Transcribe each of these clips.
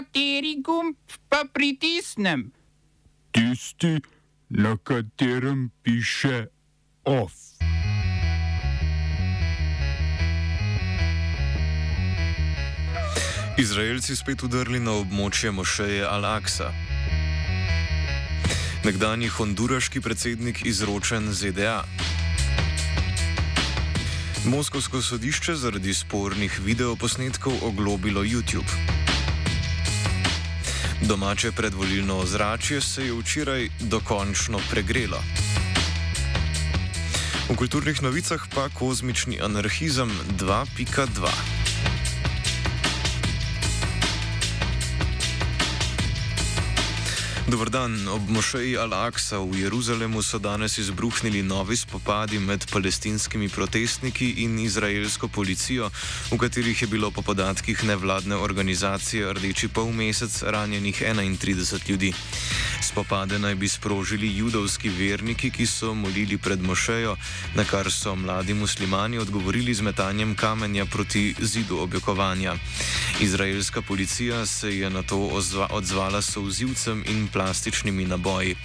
Kateri gumb pa pritisnem? Tisti, na katerem piše OF. Izraelci spet udrli na območje Mošeje Al-Aksa. Nekdanji honduraški predsednik izročen ZDA. Moskovsko sodišče zaradi spornih videoposnetkov oglobilo YouTube. Domače predvolilno ozračje se je včeraj dokončno pregrelo. V kulturnih novicah pa kozmični anarhizem 2.2. Dobr dan. Ob mošeji Al-Aqsa v Jeruzalemu so danes izbruhnili novi spopadi med palestinskimi protestniki in izraelsko policijo, v katerih je bilo po podatkih nevladne organizacije Rdeči polmesec ranjenih 31 ljudi. Spopade naj bi sprožili judovski verniki, ki so molili pred mošejo, na kar so mladi muslimani odgovorili z metanjem kamenja proti zidu objokovanja. Izraelska policija se je na to odzvala s souzivcem in plastičnimi naboji.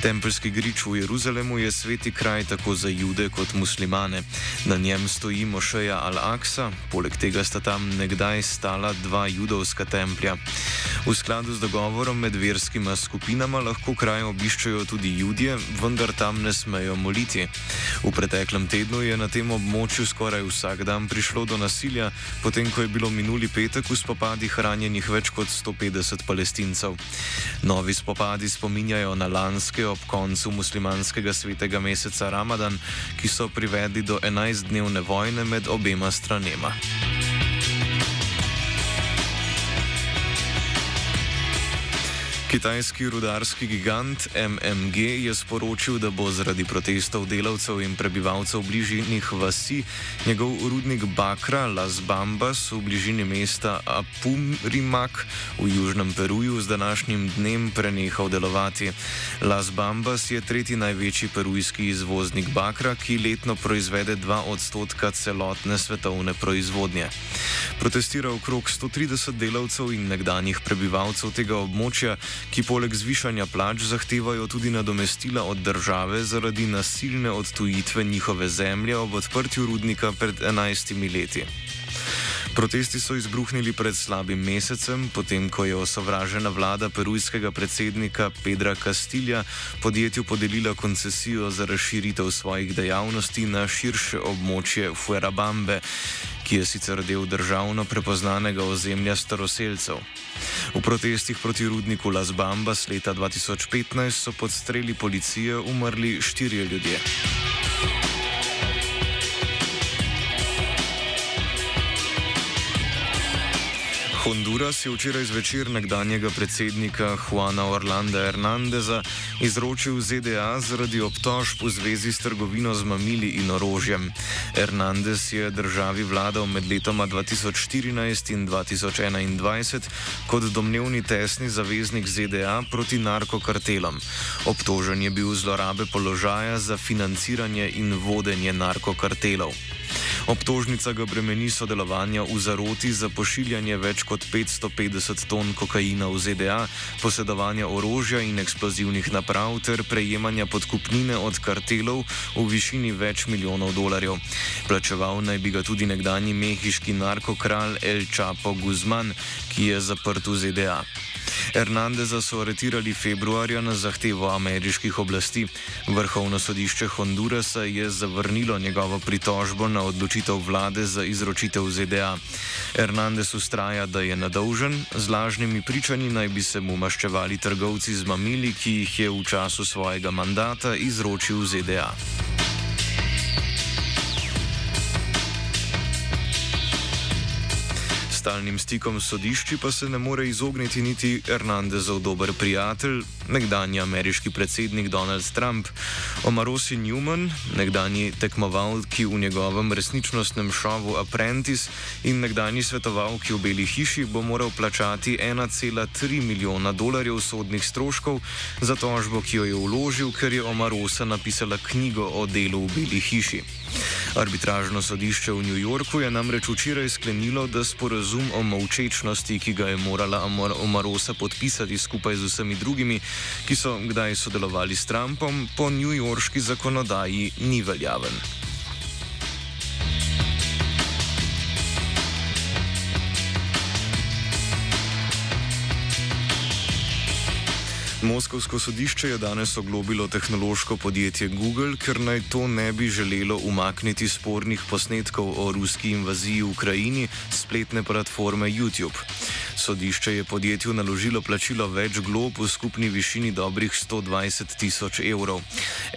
Tempeljski grič v Jeruzalemu je sveti kraj tako za jude kot muslimane. Na njem stoji mošeja Al-Aqsa, poleg tega sta tam nekdaj stala dva judovska templja. V skladu z dogovorom med verskima skupinama lahko kraj obiščajo tudi judje, vendar tam ne smejo moliti. V preteklem tednu je na tem območju skoraj vsak dan prišlo do nasilja, potem ko je bilo minuli petek v spopadih ranjenih več kot 150 palestincev. Novi spopadi spominjajo na lanske ob koncu muslimanskega svetega meseca Ramadan, ki so privedli do 11-dnevne vojne med obema stranema. Kitajski rudarski gigant MMG je sporočil, da bo zaradi protestov delavcev in prebivalcev bližnjih vasi njegov rudnik Bakra Las Bambas v bližini mesta Apumrimak v južnem Peruju z današnjim dnem prenehal delovati. Las Bambas je tretji največji perujski izvoznik Bakra, ki letno proizvede 2 odstotka celotne svetovne proizvodnje. Protestira okrog 130 delavcev in nekdanjih prebivalcev tega območja, ki poleg zvišanja plač zahtevajo tudi nadomestila od države zaradi nasilne odtujitve njihove zemlje ob odprtju rudnika pred 11 leti. Protesti so izbruhnili pred slabim mesecem, potem ko je osovražena vlada perujskega predsednika Pedra Castilja podjetju podelila koncesijo za razširitev svojih dejavnosti na širše območje Fuerabambe, ki je sicer del državno prepoznanega ozemlja staroseljcev. V protestih proti rudniku Las Bambas leta 2015 so pod streli policije umrli štirje ljudje. Honduras je včeraj zvečer nekdanjega predsednika Juana Orlanda Hernandeza izročil ZDA zaradi obtožb v zvezi s trgovino z mamili in orožjem. Hernandez je državi vladal med letoma 2014 in 2021 kot domnevni tesni zaveznik ZDA proti narkokartelom. Obtožen je bil zlorabe položaja za financiranje in vodenje narkokartelov. Obtožnica ga bremeni sodelovanja v zaroti za pošiljanje več kot 550 ton kokaina v ZDA, posedovanja orožja in eksplozivnih naprav ter prejemanja podkupnine od kartelov v višini več milijonov dolarjev. Plačeval naj bi ga tudi nekdani mehiški narkokralj El Chapo Guzman, ki je zaprt v ZDA. Hernandeza so aretirali februarja na zahtevo ameriških oblasti. Vrhovno sodišče Hondurasa je zavrnilo njegovo pritožbo na odločitev vlade za izročitev ZDA. Hernandez ustraja, da je nadolžen, z lažnimi pričanji naj bi se mu maščevali trgovci z mamili, ki jih je v času svojega mandata izročil ZDA. Stalnim stikom s sodišči pa se ne more izogniti niti Hernandezov dober prijatelj, nekdanji ameriški predsednik Donald Trump. Omarosi Newman, nekdanji tekmovalki v njegovem resničnostnem šovu Apprentice in nekdanji svetovalki v Beli hiši, bo moral plačati 1,3 milijona dolarjev sodnih stroškov za tožbo, ki jo je vložil, ker je Omarosa napisala knjigo o delu v Beli hiši. Arbitražno sodišče v New Yorku je namreč včeraj sklenilo, da sporazum o molčečnosti, ki ga je morala Omarosa podpisati skupaj z vsemi drugimi, ki so kdaj sodelovali s Trumpom, po newyorški zakonodaji ni veljaven. Moskovsko sodišče je danes oglobilo tehnološko podjetje Google, ker naj to ne bi želelo umakniti spornih posnetkov o ruski invaziji v Ukrajini spletne platforme YouTube. Sodišče je podjetju naložilo plačilo več glob v skupni višini dobrih 120 tisoč evrov.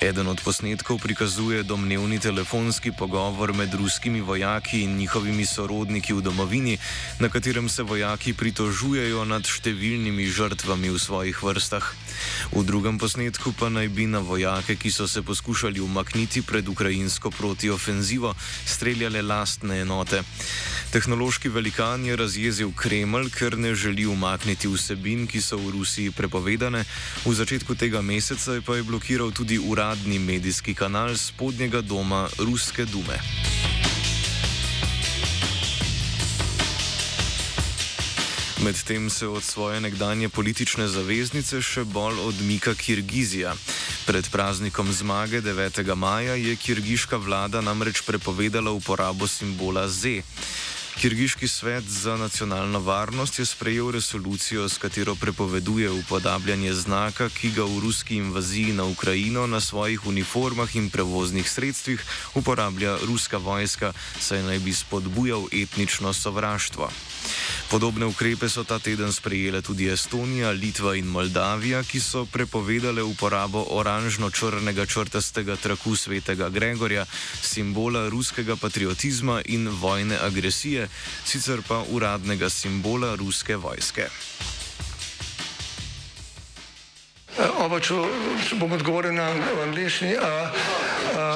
Eden od posnetkov prikazuje domnevni telefonski pogovor med ruskimi vojaki in njihovimi sorodniki v domovini, na katerem se vojaki pritožujejo nad številnimi žrtvami v svojih vrstah. V drugem posnetku pa naj bi na vojake, ki so se poskušali umakniti pred ukrajinsko protiofenzivo, streljale lastne enote. Tehnološki velikan je razjezil Kreml, ker ne želi umakniti vsebin, ki so v Rusiji prepovedane. V začetku tega meseca pa je blokiral tudi uradni medijski kanal spodnjega doma Ruske dume. Medtem se od svoje nekdanje politične zaveznice še bolj odmika Kirgizija. Pred praznikom zmage 9. maja je kirgiška vlada namreč prepovedala uporabo simbola Z. Kirgiški svet za nacionalno varnost je sprejel resolucijo, s katero prepoveduje upodabljanje znaka, ki ga v ruski invaziji na Ukrajino na svojih uniformah in prevoznih sredstvih uporablja ruska vojska, saj naj bi spodbujal etnično sovraštvo. Podobne ukrepe so ta teden sprejele tudi Estonija, Litva in Moldavija, ki so prepovedale uporabo oranžno-črnega črtastega traku svetega Gregorja, simbola ruskega patriotizma in vojne agresije, sicer pa uradnega simbola ruske vojske. Oba, če, če bom odgovoril na angliški.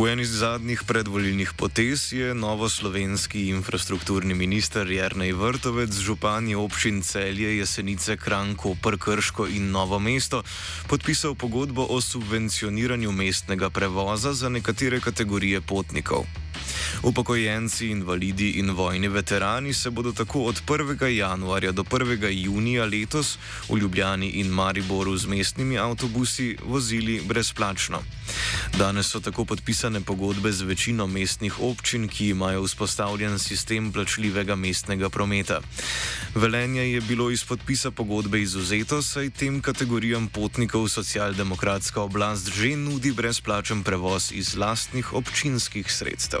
V eni zadnjih predvolilnih potez je novoslovenski infrastrukturni minister Jrnej Vrtovec z župani občin Celje, Jesenice, Kranko, Prkrško in Novo mesto podpisal pogodbo o subvencioniranju mestnega prevoza za nekatere kategorije potnikov. Upokojenci, invalidi in vojni veterani se bodo tako od 1. januarja do 1. junija letos v Ljubljani in Mariboru z mestnimi avtobusi vozili brezplačno. Danes so tako podpisane pogodbe z večino mestnih občin, ki imajo vzpostavljen sistem plačljivega mestnega prometa. Velenje je bilo iz podpisa pogodbe izuzeto, saj tem kategorijam potnikov socialdemokratska oblast že nudi brezplačen prevoz iz lastnih občinskih sredstev.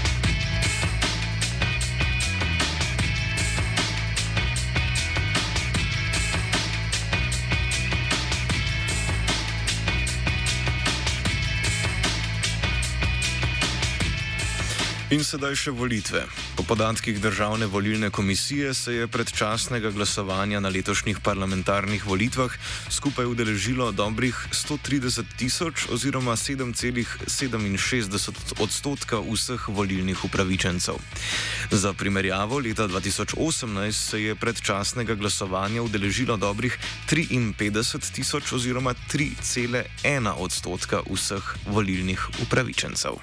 In sedaj še volitve. Po podatkih Državne volilne komisije se je predčasnega glasovanja na letošnjih parlamentarnih volitvah skupaj udeležilo dobrih 130 tisoč oziroma 7,67 odstotka vseh volilnih upravičencev. Za primerjavo, leta 2018 se je predčasnega glasovanja udeležilo dobrih 53 tisoč oziroma 3,1 odstotka vseh volilnih upravičencev.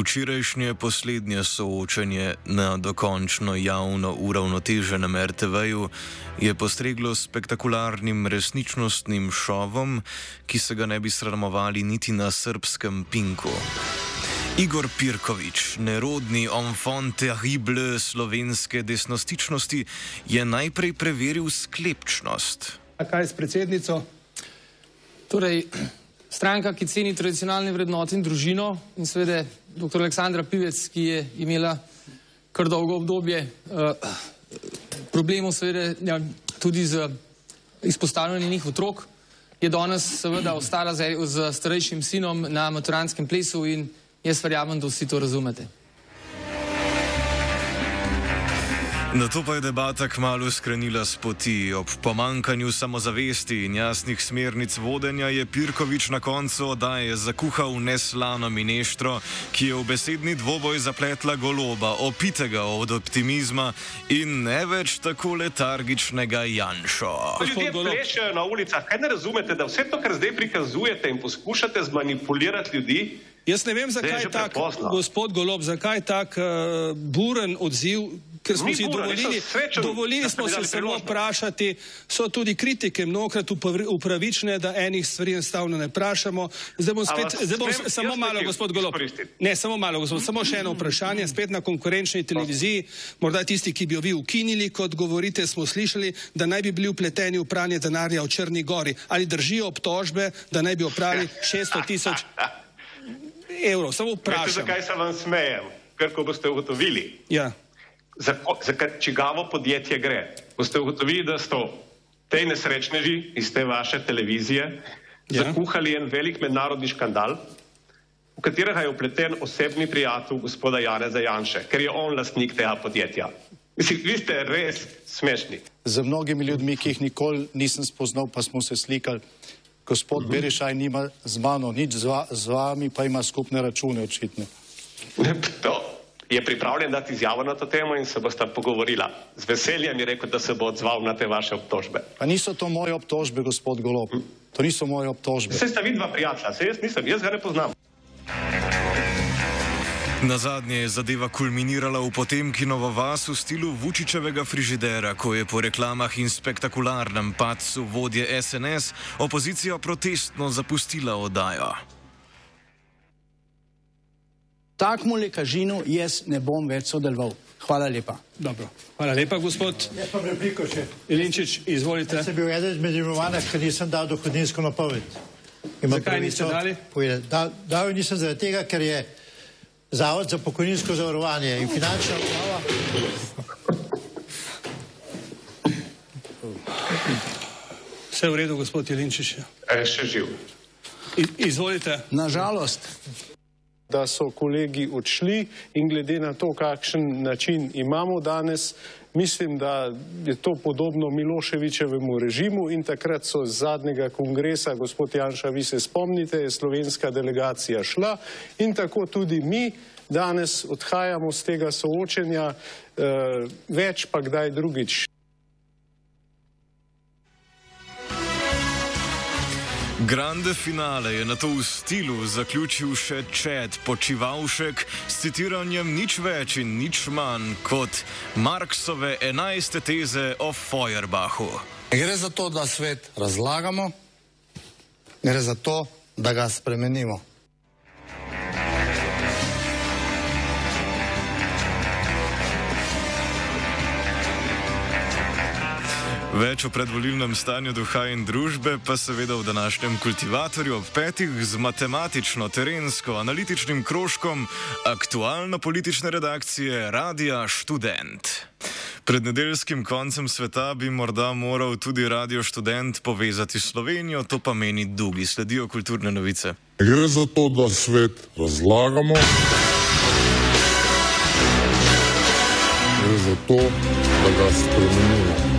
Včerajšnje poslednje soočenje na dokončno javno uravnoteženem RTV-ju je postreglo spektakularnim resničnostnim šovom, ki se ga ne bi sramovali niti na srpskem pinku. Igor Pirkovič, nerodni enfant terrible slovenske desnostičnosti, je najprej preveril sklepčnost. Kaj s predsednico? Torej, stranka, ki ceni tradicionalne vrednote in družino in seveda dr. Aleksandra Pivec, ki je imela kar dolgo obdobje uh, problemov seveda ja, tudi z izpostavljanjem njih otrok, je danes seveda ostala z, z starejšim sinom na maturanskem plesu in jaz verjamem, da vsi to razumete. Na to pa je debata kmalo skrenila s poti. Ob pomankanju samozavesti in jasnih smernic vodenja je Pirkovič na koncu oddaje zakuhal neslano mineštro, ki je v besedni dvoboj zapletla goloba, opitega od optimizma in ne več tako letargičnega Janšo. Ljudje plešajo na ulicah, kaj ne razumete, da vse to, kar zdaj prikazujete in poskušate zmanipulirati ljudi. Jaz ne vem, zakaj je tak, gospod Golob, zakaj je tak uh, buren odziv ker smo si dovolili, dovolili smo se samo vprašati, so tudi kritike mnogokrat upravične, da enih stvari enostavno ne vprašamo. Zdaj bom spet, zdaj bom samo malo, gospod Golob. Ne, samo malo, gospod, samo še eno vprašanje, spet na konkurenčni televiziji, morda tisti, ki bi jo vi ukinili, kot govorite, smo slišali, da naj bi bili upleteni v pranje denarja v Črni gori. Ali držijo obtožbe, da naj bi opravili 600 tisoč evrov? Samo vprašam. Zakaj se vam smejem? Ker ko boste ugotovili. Ja za, za čigavo podjetje gre. Boste ugotovili, da so te nesrečneži iz te vaše televizije ja. zakuhali en velik mednarodni škandal, v katerega je upleten osebni prijatelj gospoda Janeza Janše, ker je on lastnik tega podjetja. Mislim, vi ste res smešni. Z mnogimi ljudmi, ki jih nikoli nisem spoznal, pa smo se slikali. Gospod uh mhm. -huh. Berišaj nima z mano nič, z, va, z vami pa ima skupne račune očitne. Je pripravljen dati izjavo na to temo in se boste pogovorila. Z veseljem je rekel, da se bo odzval na te vaše obtožbe. Pa niso to moje obtožbe, gospod Golob. Hm? To niso moje obtožbe. Vse sta vidva prijatelja, se jaz nisem, jaz ga ne poznam. Na zadnje je zadeva kulminirala v Potemkinovo vas v stilu Vučičevega frižidera, ko je po reklamah in spektakularnem padcu vodje SNS opozicija protestno zapustila oddajo takmu lekažinu jaz ne bom več sodeloval. Hvala lepa. Dobro. Hvala lepa, gospod. Jaz pa repliko še. Ilinčič, izvolite. Jaz sem bil eden izmed imenovanih, ker nisem dal dohodninsko napoved. Zakaj niste dali? Dal, dal nisem zaradi tega, ker je Zavod za pokojninsko zavarovanje in finančna uprava. Vse v redu, gospod Jelinčič. E, še živ. Izvolite. Nažalost da so kolegi odšli in glede na to, kakšen način imamo danes, mislim, da je to podobno Miloševičevemu režimu in takrat so z zadnjega kongresa, gospod Janša, vi se spomnite, je slovenska delegacija šla in tako tudi mi danes odhajamo z tega soočenja, eh, več pa kdaj drugič. Grande finale je na to v stilu zaključil še Čed Počivalšek s citiranjem nič več in nič manj kot Marksove enajste teze o Feuerbachu. Gre za to, da svet razlagamo, gre za to, da ga spremenimo. Več o predvolilnem stanju duha in družbe pa seveda v današnjem kultivatorju ob petih z matematično, terensko, analitičnim krožkom aktualno politične redakcije Radia Student. Pred nedeljskim koncem sveta bi morda moral tudi Radio Student povezati Slovenijo, to pa meni Dugi. Sledijo kulturne novice. Gre za to, da svet razlagamo. Gre za to, da ga spremenimo.